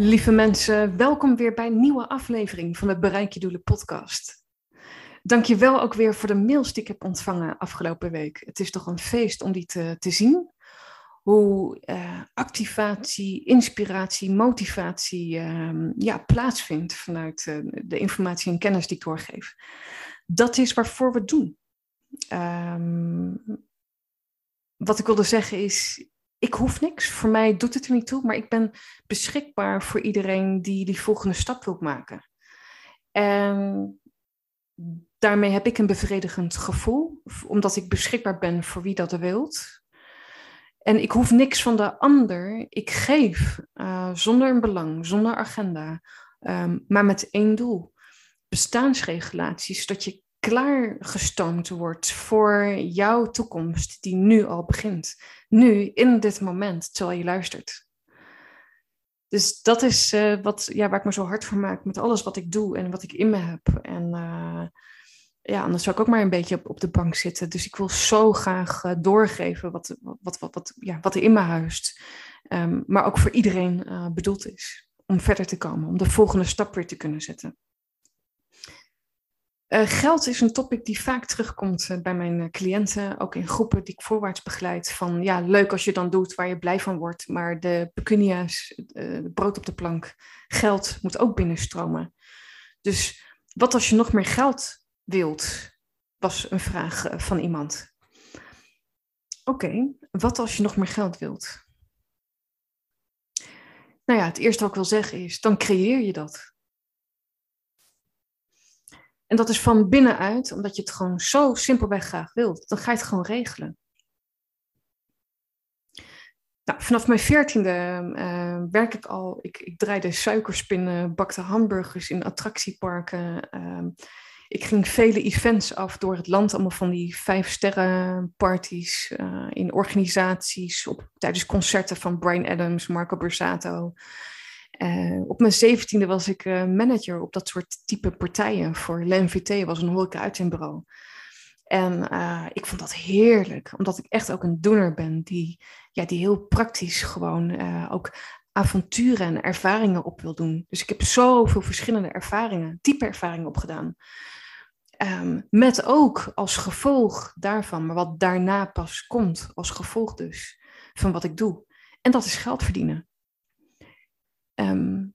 Lieve mensen, welkom weer bij een nieuwe aflevering van de Bereik je Doelen podcast. Dankjewel ook weer voor de mails die ik heb ontvangen afgelopen week. Het is toch een feest om die te, zien. Hoe uh, activatie, inspiratie, motivatie uh, ja, plaatsvindt vanuit uh, de informatie en kennis die ik doorgeef. Dat is waarvoor we doen. Um, wat ik wilde zeggen is, ik hoef niks. Voor mij doet het er niet toe, maar ik ben beschikbaar voor iedereen die die volgende stap wil maken. En daarmee heb ik een bevredigend gevoel, omdat ik beschikbaar ben voor wie dat wilt. En ik hoef niks van de ander. Ik geef uh, zonder een belang, zonder agenda, um, maar met één doel. Bestaansregulaties, zodat je klaargestoomd wordt voor jouw toekomst die nu al begint. Nu, in dit moment, terwijl je luistert. Dus dat is uh, wat, ja, waar ik me zo hard voor maak met alles wat ik doe en wat ik in me heb. En uh, ja, anders zou ik ook maar een beetje op, op de bank zitten. Dus ik wil zo graag uh, doorgeven wat, wat, wat, wat, ja, wat er in me huist. Um, maar ook voor iedereen bedoeld is. Om verder te komen, om de volgende stap weer te kunnen zetten. Uh, geld is een topic die vaak terugkomt uh, bij mijn uh, cliënten, ook in groepen die ik voorwaarts begeleid. Van ja, leuk als je dan doet waar je blij van wordt, maar de pecunia's, brood op de plank, geld moet ook binnenstromen. Dus wat als je nog meer geld wilt, was een vraag van iemand. Oké, wat als je nog meer geld wilt? Nou ja, het eerste wat ik wil zeggen is, dan creëer je dat. En dat is van binnenuit, omdat je het gewoon zo simpelweg graag wilt. Dan ga je het gewoon regelen. Nou, vanaf mijn veertiende uh, werk ik al. Ik, ik draaide suikerspinnen, bakte hamburgers in attractieparken. Uh, ik ging vele events af door het land, allemaal van die vijf sterren parties uh, in organisaties, op, tijdens concerten van Brian Adams, Marco Borsato. Uh, op mijn zeventiende was ik uh, manager op dat soort type partijen. Voor LMVT was een horeca-uitzendbureau. En uh, ik vond dat heerlijk, omdat ik echt ook een doener ben die, ja, die heel praktisch gewoon ook avonturen en ervaringen op wil doen. Dus ik heb zoveel verschillende ervaringen, type ervaringen opgedaan. Um, met ook als gevolg daarvan, maar wat daarna pas komt, als gevolg dus van wat ik doe. En dat is geld verdienen. Um,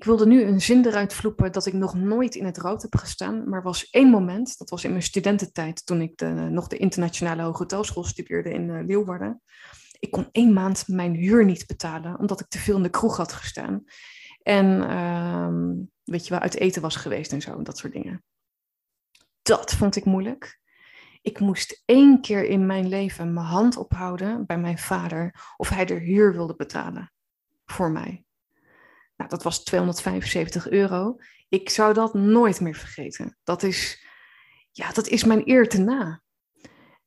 ik wilde nu een zin eruit vloepen dat ik nog nooit in het rood heb gestaan, maar was één moment, dat was in mijn studententijd toen ik de, nog de internationale hotelschool studeerde in uh, Leeuwarden. Ik kon één maand mijn huur niet betalen, omdat ik te veel in de kroeg had gestaan. En uh, weet je wel, uit eten was geweest en zo, dat soort dingen. Dat vond ik moeilijk. Ik moest één keer in mijn leven mijn hand ophouden bij mijn vader of hij de huur wilde betalen voor mij. Nou, dat was 275 euro. Ik zou dat nooit meer vergeten. Dat is, ja, dat is mijn eer te na.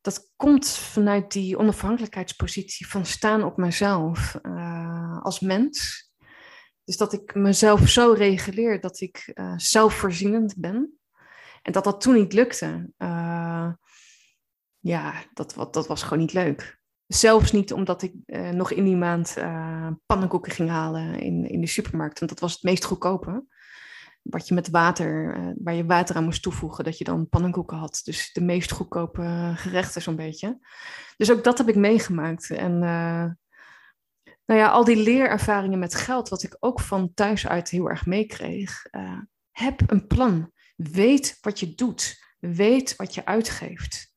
Dat komt vanuit die onafhankelijkheidspositie van staan op mezelf uh, als mens. Dus dat ik mezelf zo reguleer dat ik uh, zelfvoorzienend ben. En dat dat toen niet lukte. Uh, ja, dat, dat was gewoon niet leuk. Zelfs niet omdat ik uh, nog in die maand uh, pannenkoeken ging halen in, in de supermarkt. Want dat was het meest goedkope. Wat je met water, uh, waar je water aan moest toevoegen, dat je dan pannenkoeken had. Dus de meest goedkope gerechten zo'n beetje. Dus ook dat heb ik meegemaakt. En nou ja, al die leerervaringen met geld, wat ik ook van thuis uit heel erg meekreeg. heb een plan. Weet wat je doet. Weet wat je uitgeeft.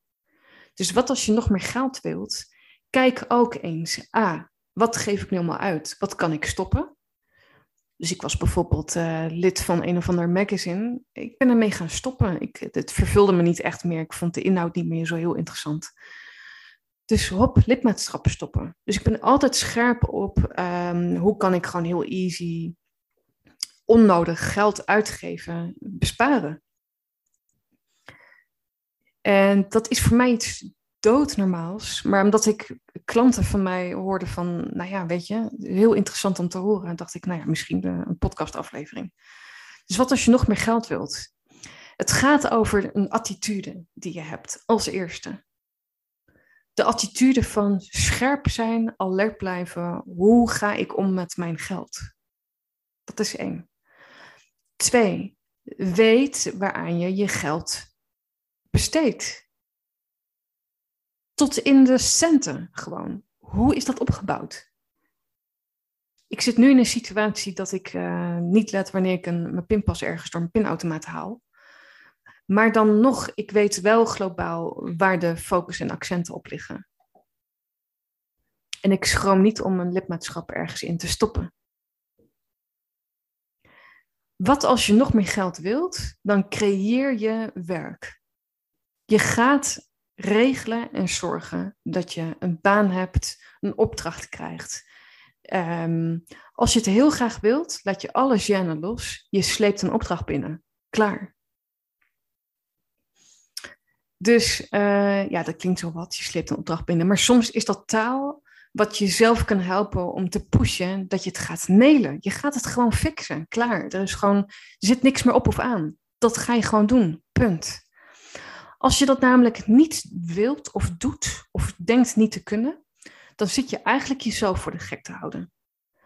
Dus wat als je nog meer geld wilt? Kijk ook eens, ah, wat geef ik nu allemaal uit? Wat kan ik stoppen? Dus ik was bijvoorbeeld uh, lid van een of ander magazine. Ik ben ermee gaan stoppen. Ik, het vervulde me niet echt meer. Ik vond de inhoud niet meer zo heel interessant. Dus hop, lidmaatschappen stoppen. Dus ik ben altijd scherp op ehm, hoe kan ik gewoon heel easy onnodig geld uitgeven, besparen. En dat is voor mij iets doodnormaals. Maar omdat ik klanten van mij hoorde van, nou ja, weet je, heel interessant om te horen, dacht ik, nou ja, misschien een podcastaflevering. Dus wat als je nog meer geld wilt? Het gaat over een attitude die je hebt als eerste. De attitude van scherp zijn, alert blijven. Hoe ga ik om met mijn geld? Dat is één. Twee, weet waaraan je je geld besteedt. Tot in de centen gewoon. Hoe is dat opgebouwd? Ik zit nu in een situatie dat ik uh, niet let wanneer ik een, mijn pinpas ergens door een pinautomaat haal. Maar dan nog, ik weet wel globaal waar de focus en accenten op liggen. En ik schroom niet om een lidmaatschap ergens in te stoppen. Wat als je nog meer geld wilt, dan creëer je werk. Je gaat regelen en zorgen dat je een baan hebt, een opdracht krijgt. Um, als je het heel graag wilt, laat je alle gêne los. Je sleept een opdracht binnen. Klaar. Dus uh, ja, dat klinkt zo wat. Je sleept een opdracht binnen. Maar soms is dat taal wat je zelf kan helpen om te pushen dat je het gaat nelen. Je gaat het gewoon fixen. Klaar. Er, is gewoon, er zit niks meer op of aan. Dat ga je gewoon doen. Punt. Als je dat namelijk niet wilt of doet of denkt niet te kunnen, dan zit je eigenlijk jezelf voor de gek te houden.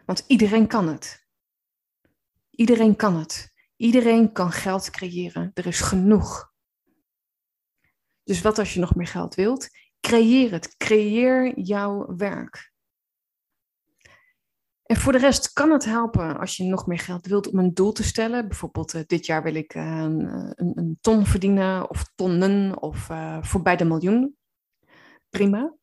Want iedereen kan het. Iedereen kan het. Iedereen kan geld creëren. Er is genoeg. Dus wat als je nog meer geld wilt? Creëer het. Creëer jouw werk. En voor de rest kan het helpen als je nog meer geld wilt om een doel te stellen. Bijvoorbeeld, uh, dit jaar wil ik uh, een, een, ton verdienen of tonnen of voorbij de miljoen. Prima.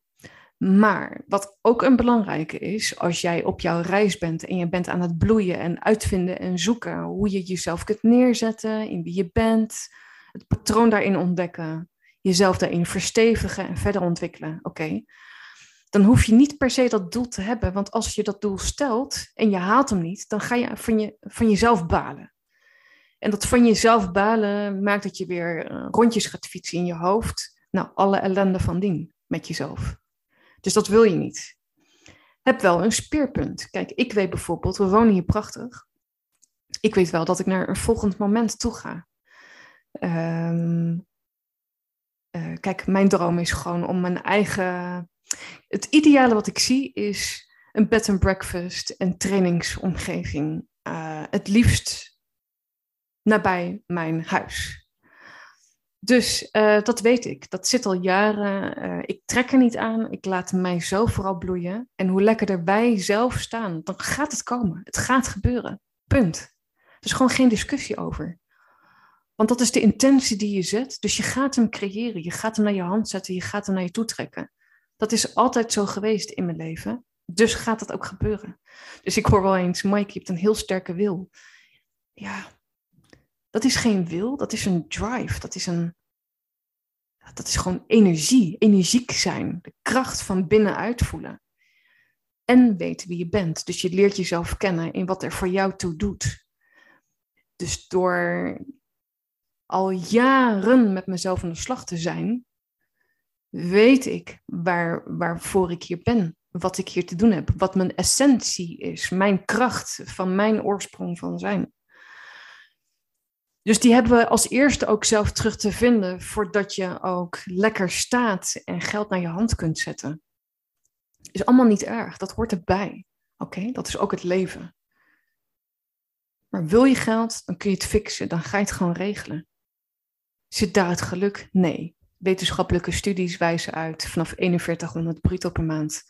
Maar wat ook een belangrijke is, als jij op jouw reis bent en je bent aan het bloeien en uitvinden en zoeken hoe je jezelf kunt neerzetten, in wie je bent, het patroon daarin ontdekken, jezelf daarin verstevigen en verder ontwikkelen. Oké, dan hoef je niet per se dat doel te hebben. Want als je dat doel stelt en je haalt hem niet, dan ga je van, je, van jezelf balen. En dat van jezelf balen maakt dat je weer eh, rondjes gaat fietsen in je hoofd. Nou, alle ellende van dien met jezelf. Dus dat wil je niet. Heb wel een speerpunt. Kijk, ik weet bijvoorbeeld, we wonen hier prachtig. Ik weet wel dat ik naar een volgend moment toe ga. Um, uh, kijk, mijn droom is gewoon om mijn eigen het ideale wat ik zie is een bed and breakfast en trainingsomgeving. Uh, het liefst nabij mijn huis. Dus uh, dat weet ik. Dat zit al jaren. Uh, ik trek er niet aan. Ik laat mij zo vooral bloeien. En hoe lekkerder wij zelf staan, dan gaat het komen. Het gaat gebeuren. Punt. Er is gewoon geen discussie over. Want dat is de intentie die je zet. Dus je gaat hem creëren. Je gaat hem naar je hand zetten. Je gaat hem naar je toe trekken. Dat is altijd zo geweest in mijn leven. Dus gaat dat ook gebeuren. Dus ik hoor wel eens, Mike, je hebt een heel sterke wil. Ja, dat is geen wil, dat is een drive. Dat is een. Dat is gewoon energie, energiek zijn. De kracht van binnenuit voelen. En weten wie je bent. Dus je leert jezelf kennen in wat er voor jou toe doet. Dus door al jaren met mezelf aan de slag te zijn, weet ik waar, waarvoor ik hier ben, wat ik hier te doen heb, wat mijn essentie is, mijn kracht van mijn oorsprong van zijn. Dus die hebben we als eerste ook zelf terug te vinden voordat je ook lekker staat en geld naar je hand kunt zetten. Is allemaal niet erg, dat hoort erbij. Oké, dat is ook het leven. Maar wil je geld, dan kun je het fixen, dan ga je het gewoon regelen. Zit daar het geluk? Nee wetenschappelijke studies wijzen uit, vanaf 4100 bruto per maand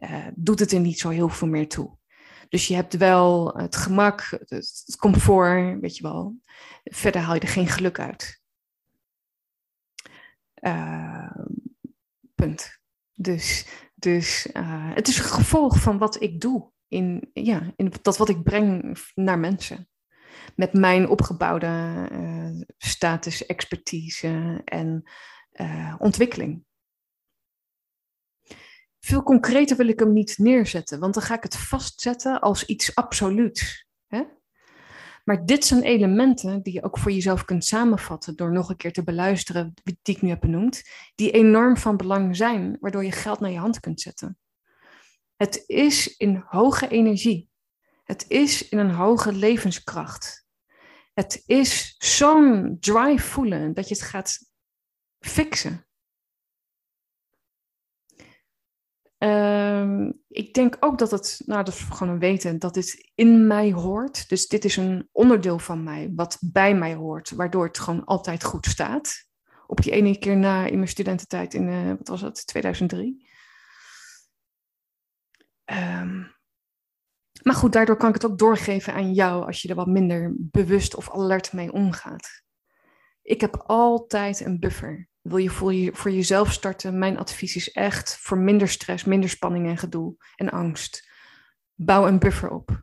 uh, doet het er niet zo heel veel meer toe. Dus je hebt wel het gemak, het, comfort, weet je wel. Verder haal je er geen geluk uit. Uh, punt. Dus, dus uh, het is een gevolg van wat ik doe. In, ja, in dat wat ik breng naar mensen. Met mijn opgebouwde status, expertise en uh, ontwikkeling. Veel concreter wil ik hem niet neerzetten, want dan ga ik het vastzetten als iets absoluuts. Hè? Maar dit zijn elementen die je ook voor jezelf kunt samenvatten door nog een keer te beluisteren die ik nu heb benoemd, die enorm van belang zijn, waardoor je geld naar je hand kunt zetten. Het is in hoge energie. Het is in een hoge levenskracht. Het is zo'n drive voelen dat je het gaat fixen. Ehm, ik denk ook dat het, nou dat is gewoon een weten, dat dit in mij hoort. Dus dit is een onderdeel van mij, wat bij mij hoort, waardoor het gewoon altijd goed staat. Op die ene keer na in mijn studententijd in, uh, wat was dat, 2003. Ehm, maar goed, daardoor kan ik het ook doorgeven aan jou als je er wat minder bewust of alert mee omgaat. Ik heb altijd een buffer. Wil je voor, je voor jezelf starten? Mijn advies is echt voor minder stress, minder spanning en gedoe en angst. Bouw een buffer op.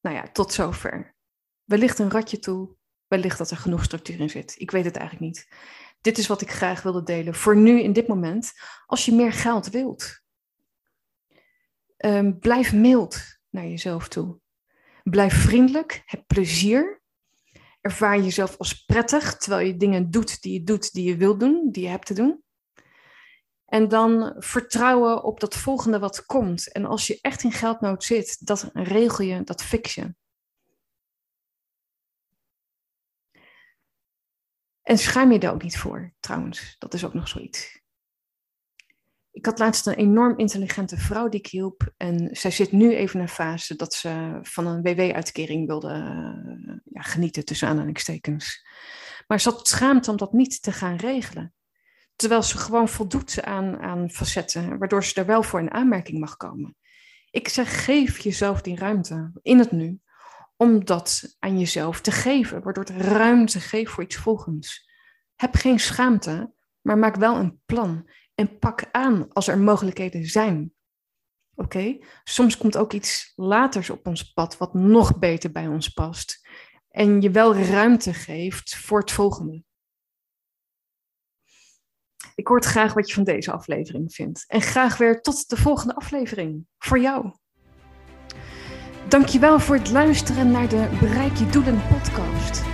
Nou ja, tot zover. Wellicht een ratje toe, wellicht dat er genoeg structuur in zit. Ik weet het eigenlijk niet. Dit is wat ik graag wilde delen voor nu in dit moment. Als je meer geld wilt, um, blijf mild naar jezelf toe. Blijf vriendelijk, heb plezier ervaar jezelf als prettig, terwijl je dingen doet die je doet, die je wilt doen, die je hebt te doen. En dan vertrouwen op dat volgende wat komt. En als je echt in geldnood zit, dat regel je, dat fix je. En schaam je daar ook niet voor, trouwens. Dat is ook nog zoiets. Ik had laatst een enorm intelligente vrouw die ik hielp. En zij zit nu even in een fase dat ze van een WW-uitkering wilde uh, ja, genieten, tussen aanhalingstekens. Maar ze had schaamte om dat niet te gaan regelen. Terwijl ze gewoon voldoet aan, aan facetten, waardoor ze er wel voor in aanmerking mag komen. Ik zeg, geef jezelf die ruimte in het nu, om dat aan jezelf te geven, waardoor het ruimte geeft voor iets volgens. Heb geen schaamte, maar maak wel een plan en pak aan als er mogelijkheden zijn. Oké, soms komt ook iets laters op ons pad wat nog beter bij ons past en je wel ruimte geeft voor het volgende. Ik hoor graag wat je van deze aflevering vindt en graag weer tot de volgende aflevering voor jou. Dankjewel voor het luisteren naar de Bereik je doelen podcast.